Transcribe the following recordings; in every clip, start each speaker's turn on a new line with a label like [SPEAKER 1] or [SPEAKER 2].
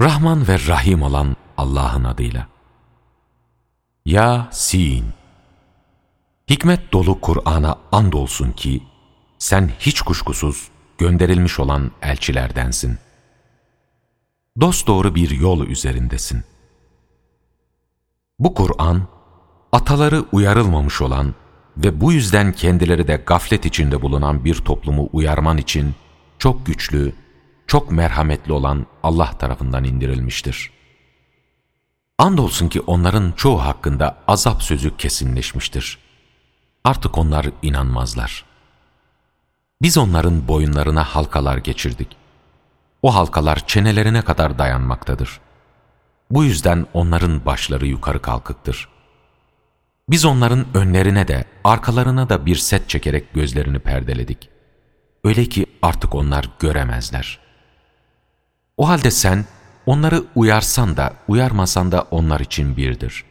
[SPEAKER 1] Rahman ve Rahim olan Allah'ın adıyla. Ya Sin. Hikmet dolu Kur'an'a andolsun ki, sen hiç kuşkusuz gönderilmiş olan elçilerdensin. Dosdoğru bir yol üzerindesin. Bu Kur'an, ataları uyarılmamış olan ve bu yüzden kendileri de gaflet içinde bulunan bir toplumu uyarman için çok güçlü, çok merhametli olan Allah tarafından indirilmiştir. Andolsun ki onların çoğu hakkında azap sözü kesinleşmiştir. Artık onlar inanmazlar. Biz onların boyunlarına halkalar geçirdik. O halkalar çenelerine kadar dayanmaktadır. Bu yüzden onların başları yukarı kalkıktır. Biz onların önlerine de arkalarına da bir set çekerek gözlerini perdeledik. Öyle ki artık onlar göremezler. O halde sen onları uyarsan da uyarmasan da onlar için birdir.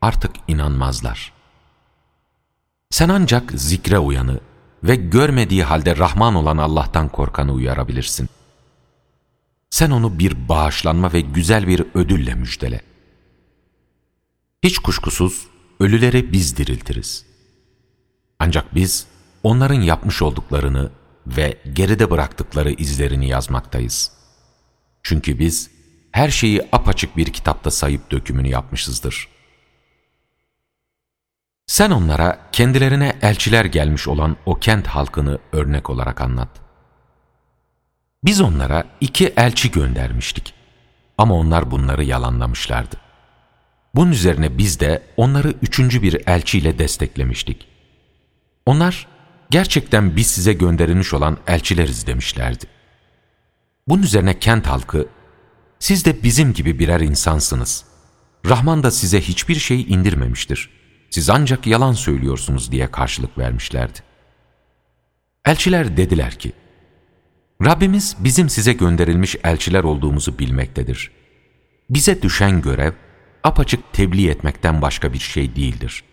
[SPEAKER 1] Artık inanmazlar. Sen ancak zikre uyanı ve görmediği halde Rahman olan Allah'tan korkanı uyarabilirsin. Sen onu bir bağışlanma ve güzel bir ödülle müjdele. Hiç kuşkusuz ölüleri biz diriltiriz. Ancak biz onların yapmış olduklarını ve geride bıraktıkları izlerini yazmaktayız. Çünkü biz her şeyi apaçık bir kitapta sayıp dökümünü yapmışızdır. Sen onlara kendilerine elçiler gelmiş olan o kent halkını örnek olarak anlat. Biz onlara iki elçi göndermiştik ama onlar bunları yalanlamışlardı. Bunun üzerine biz de onları üçüncü bir elçiyle desteklemiştik. Onlar gerçekten biz size gönderilmiş olan elçileriz demişlerdi. Bunun üzerine kent halkı, siz de bizim gibi birer insansınız. Rahman da size hiçbir şey indirmemiştir. Siz ancak yalan söylüyorsunuz diye karşılık vermişlerdi. Elçiler dediler ki, Rabbimiz bizim size gönderilmiş elçiler olduğumuzu bilmektedir. Bize düşen görev, apaçık tebliğ etmekten başka bir şey değildir.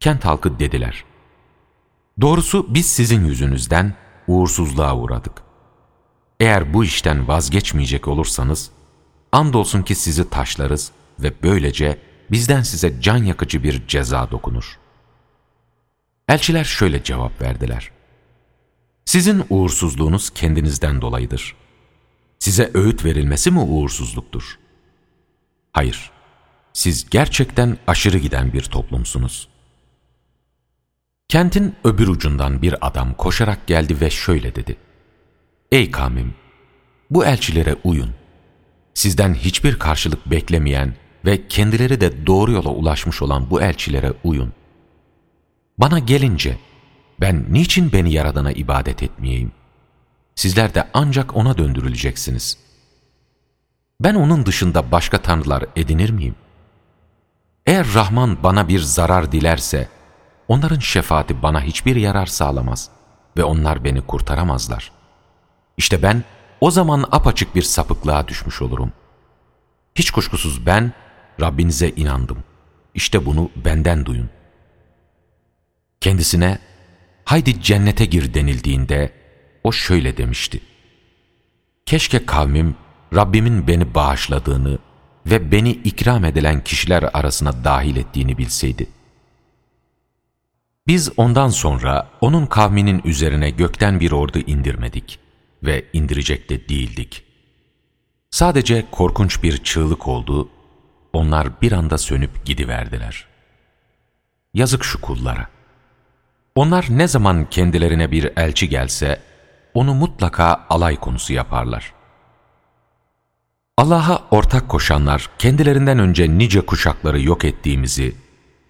[SPEAKER 1] Kent halkı dediler, Doğrusu biz sizin yüzünüzden uğursuzluğa uğradık. Eğer bu işten vazgeçmeyecek olursanız, andolsun ki sizi taşlarız ve böylece bizden size can yakıcı bir ceza dokunur. Elçiler şöyle cevap verdiler. Sizin uğursuzluğunuz kendinizden dolayıdır. Size öğüt verilmesi mi uğursuzluktur? Hayır, siz gerçekten aşırı giden bir toplumsunuz. Kentin öbür ucundan bir adam koşarak geldi ve şöyle dedi. Ey kavmim! Bu elçilere uyun. Sizden hiçbir karşılık beklemeyen ve kendileri de doğru yola ulaşmış olan bu elçilere uyun. Bana gelince, ben niçin beni Yaradan'a ibadet etmeyeyim? Sizler de ancak O'na döndürüleceksiniz. Ben O'nun dışında başka tanrılar edinir miyim? Eğer Rahman bana bir zarar dilerse, onların şefaati bana hiçbir yarar sağlamaz ve onlar beni kurtaramazlar. İşte ben o zaman apaçık bir sapıklığa düşmüş olurum. Hiç kuşkusuz ben Rabbinize inandım. İşte bunu benden duyun. Kendisine haydi cennete gir denildiğinde o şöyle demişti. Keşke kavmim Rabbimin beni bağışladığını ve beni ikram edilen kişiler arasına dahil ettiğini bilseydi. Biz ondan sonra onun kavminin üzerine gökten bir ordu indirmedik ve indirecek de değildik. Sadece korkunç bir çığlık oldu, onlar bir anda sönüp gidiverdiler. Yazık şu kullara. Onlar ne zaman kendilerine bir elçi gelse, onu mutlaka alay konusu yaparlar. Allah'a ortak koşanlar kendilerinden önce nice kuşakları yok ettiğimizi,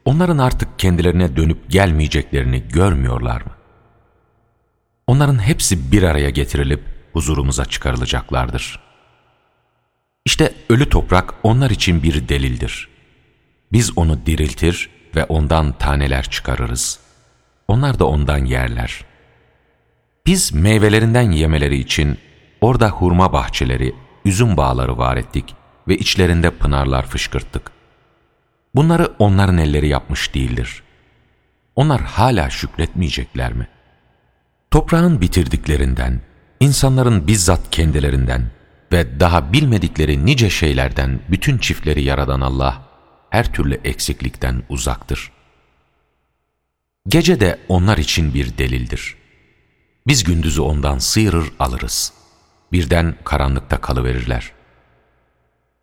[SPEAKER 1] onların artık kendilerine dönüp gelmeyeceklerini görmüyorlar mı? Onların hepsi bir araya getirilip huzurumuza çıkarılacaklardır. İşte ölü toprak onlar için bir delildir. Biz onu diriltir ve ondan taneler çıkarırız. Onlar da ondan yerler. Biz meyvelerinden yemeleri için orada hurma bahçeleri, üzüm bağları var ettik ve içlerinde pınarlar fışkırttık. Bunları onların elleri yapmış değildir. Onlar hala şükretmeyecekler mi? Toprağın bitirdiklerinden, insanların bizzat kendilerinden, ve daha bilmedikleri nice şeylerden bütün çiftleri yaradan Allah, her türlü eksiklikten uzaktır. Gece de onlar için bir delildir. Biz gündüzü ondan sıyırır alırız. Birden karanlıkta kalıverirler.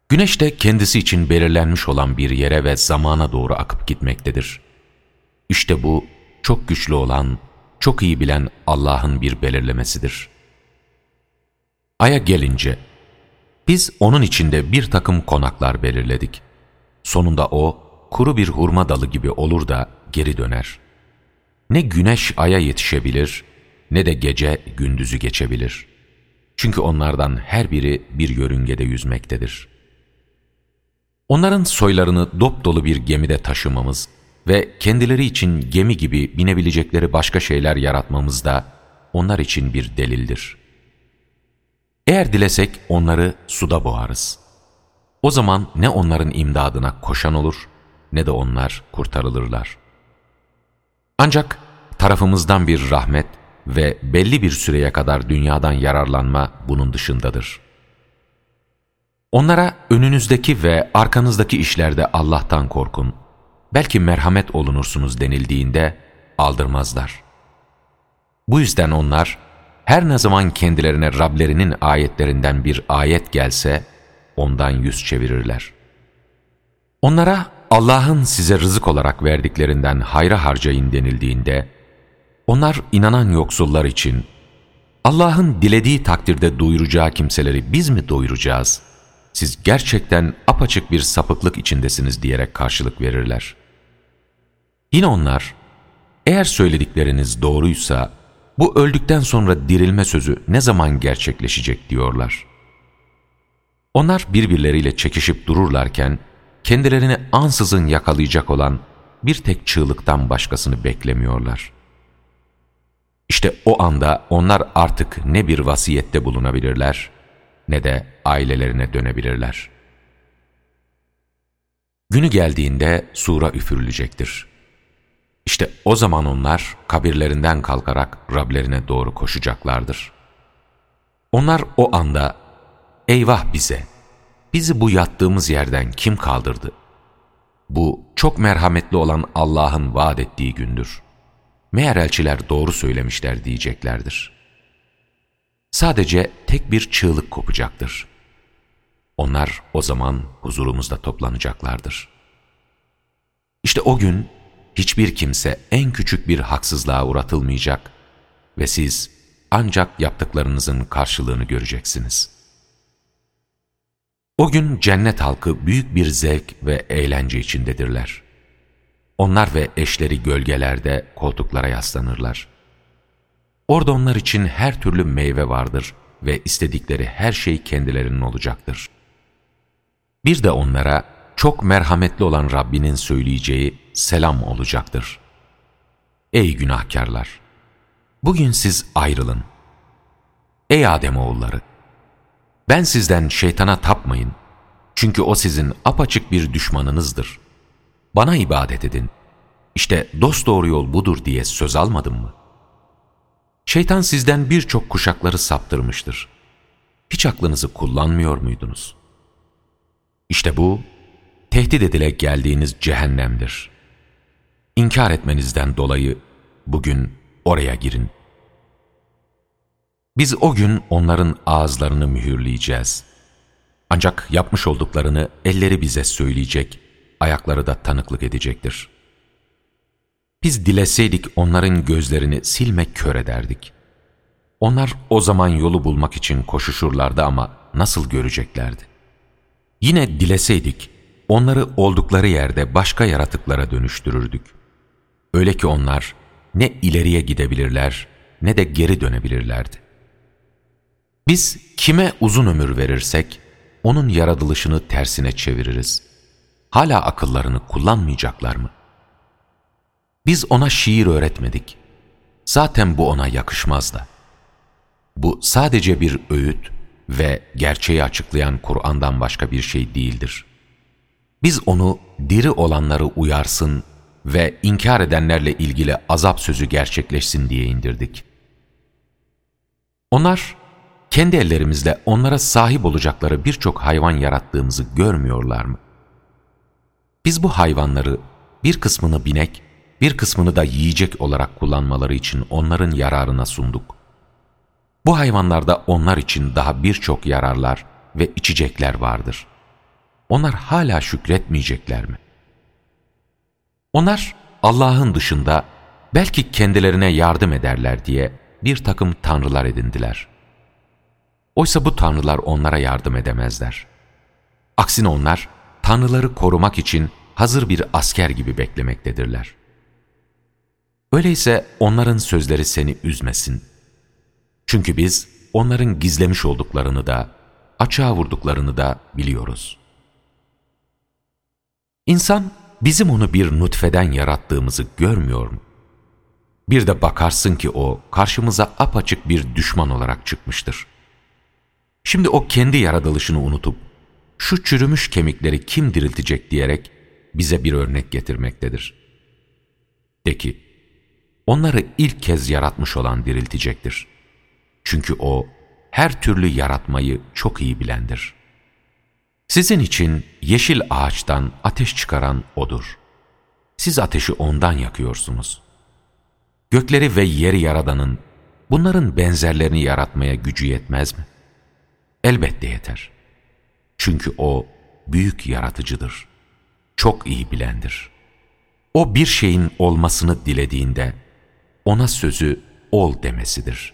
[SPEAKER 1] Güneş de kendisi için belirlenmiş olan bir yere ve zamana doğru akıp gitmektedir. İşte bu çok güçlü olan, çok iyi bilen Allah'ın bir belirlemesidir. Ay'a gelince, biz onun içinde bir takım konaklar belirledik. Sonunda o, kuru bir hurma dalı gibi olur da geri döner. Ne güneş aya yetişebilir, ne de gece gündüzü geçebilir. Çünkü onlardan her biri bir yörüngede yüzmektedir. Onların soylarını dop dolu bir gemide taşımamız ve kendileri için gemi gibi binebilecekleri başka şeyler yaratmamız da onlar için bir delildir. Eğer dilesek onları suda boğarız. O zaman ne onların imdadına koşan olur ne de onlar kurtarılırlar. Ancak tarafımızdan bir rahmet ve belli bir süreye kadar dünyadan yararlanma bunun dışındadır. Onlara önünüzdeki ve arkanızdaki işlerde Allah'tan korkun, belki merhamet olunursunuz denildiğinde aldırmazlar. Bu yüzden onlar her ne zaman kendilerine Rablerinin ayetlerinden bir ayet gelse ondan yüz çevirirler. Onlara Allah'ın size rızık olarak verdiklerinden hayra harcayın denildiğinde onlar inanan yoksullar için Allah'ın dilediği takdirde doyuracağı kimseleri biz mi doyuracağız? Siz gerçekten apaçık bir sapıklık içindesiniz diyerek karşılık verirler. Yine onlar, eğer söyledikleriniz doğruysa, bu öldükten sonra dirilme sözü ne zaman gerçekleşecek diyorlar. Onlar birbirleriyle çekişip dururlarken, kendilerini ansızın yakalayacak olan bir tek çığlıktan başkasını beklemiyorlar. İşte o anda onlar artık ne bir vasiyette bulunabilirler, ne de ailelerine dönebilirler. Günü geldiğinde sura üfürülecektir. İşte o zaman onlar kabirlerinden kalkarak Rablerine doğru koşacaklardır. Onlar o anda, eyvah bize, bizi bu yattığımız yerden kim kaldırdı? Bu çok merhametli olan Allah'ın vaat ettiği gündür. Meğer elçiler doğru söylemişler diyeceklerdir. Sadece tek bir çığlık kopacaktır. Onlar o zaman huzurumuzda toplanacaklardır. İşte o gün hiçbir kimse en küçük bir haksızlığa uğratılmayacak ve siz ancak yaptıklarınızın karşılığını göreceksiniz. O gün cennet halkı büyük bir zevk ve eğlence içindedirler. Onlar ve eşleri gölgelerde koltuklara yaslanırlar. Orada onlar için her türlü meyve vardır ve istedikleri her şey kendilerinin olacaktır. Bir de onlara çok merhametli olan Rabbinin söyleyeceği selam olacaktır. Ey günahkarlar! Bugün siz ayrılın. Ey Ademoğulları! Ben sizden şeytana tapmayın. Çünkü o sizin apaçık bir düşmanınızdır. Bana ibadet edin. İşte dosdoğru yol budur diye söz almadım mı? Şeytan sizden birçok kuşakları saptırmıştır. Hiç aklınızı kullanmıyor muydunuz? İşte bu, tehdit edile geldiğiniz cehennemdir. İnkar etmenizden dolayı bugün oraya girin. Biz o gün onların ağızlarını mühürleyeceğiz. Ancak yapmış olduklarını elleri bize söyleyecek, ayakları da tanıklık edecektir. Biz dileseydik onların gözlerini silme kör ederdik. Onlar o zaman yolu bulmak için koşuşurlardı ama nasıl göreceklerdi? Yine dileseydik onları oldukları yerde başka yaratıklara dönüştürürdük. Öyle ki onlar ne ileriye gidebilirler ne de geri dönebilirlerdi. Biz kime uzun ömür verirsek onun yaratılışını tersine çeviririz. Hala akıllarını kullanmayacaklar mı? Biz ona şiir öğretmedik. Zaten bu ona yakışmaz da. Bu sadece bir öğüt ve gerçeği açıklayan Kur'an'dan başka bir şey değildir. Biz onu diri olanları uyarsın ve inkar edenlerle ilgili azap sözü gerçekleşsin diye indirdik. Onlar kendi ellerimizle onlara sahip olacakları birçok hayvan yarattığımızı görmüyorlar mı? Biz bu hayvanları bir kısmını binek, bir kısmını da yiyecek olarak kullanmaları için onların yararına sunduk. Bu hayvanlarda onlar için daha birçok yararlar ve içecekler vardır. Onlar hala şükretmeyecekler mi? Onlar Allah'ın dışında belki kendilerine yardım ederler diye bir takım tanrılar edindiler. Oysa bu tanrılar onlara yardım edemezler. Aksine onlar tanrıları korumak için hazır bir asker gibi beklemektedirler. Öyleyse onların sözleri seni üzmesin. Çünkü biz onların gizlemiş olduklarını da, açığa vurduklarını da biliyoruz. İnsan bizim onu bir nutfeden yarattığımızı görmüyor mu? Bir de bakarsın ki o karşımıza apaçık bir düşman olarak çıkmıştır. Şimdi o kendi yaratılışını unutup şu çürümüş kemikleri kim diriltecek diyerek bize bir örnek getirmektedir. De ki, onları ilk kez yaratmış olan diriltecektir. Çünkü o her türlü yaratmayı çok iyi bilendir. Sizin için yeşil ağaçtan ateş çıkaran O'dur. Siz ateşi O'ndan yakıyorsunuz. Gökleri ve yeri yaradanın bunların benzerlerini yaratmaya gücü yetmez mi? Elbette yeter. Çünkü O büyük yaratıcıdır. Çok iyi bilendir. O bir şeyin olmasını dilediğinde ona sözü ol demesidir.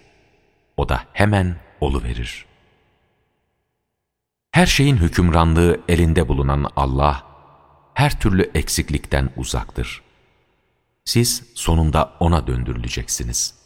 [SPEAKER 1] O da hemen olu verir. Her şeyin hükümranlığı elinde bulunan Allah, her türlü eksiklikten uzaktır. Siz sonunda O'na döndürüleceksiniz.''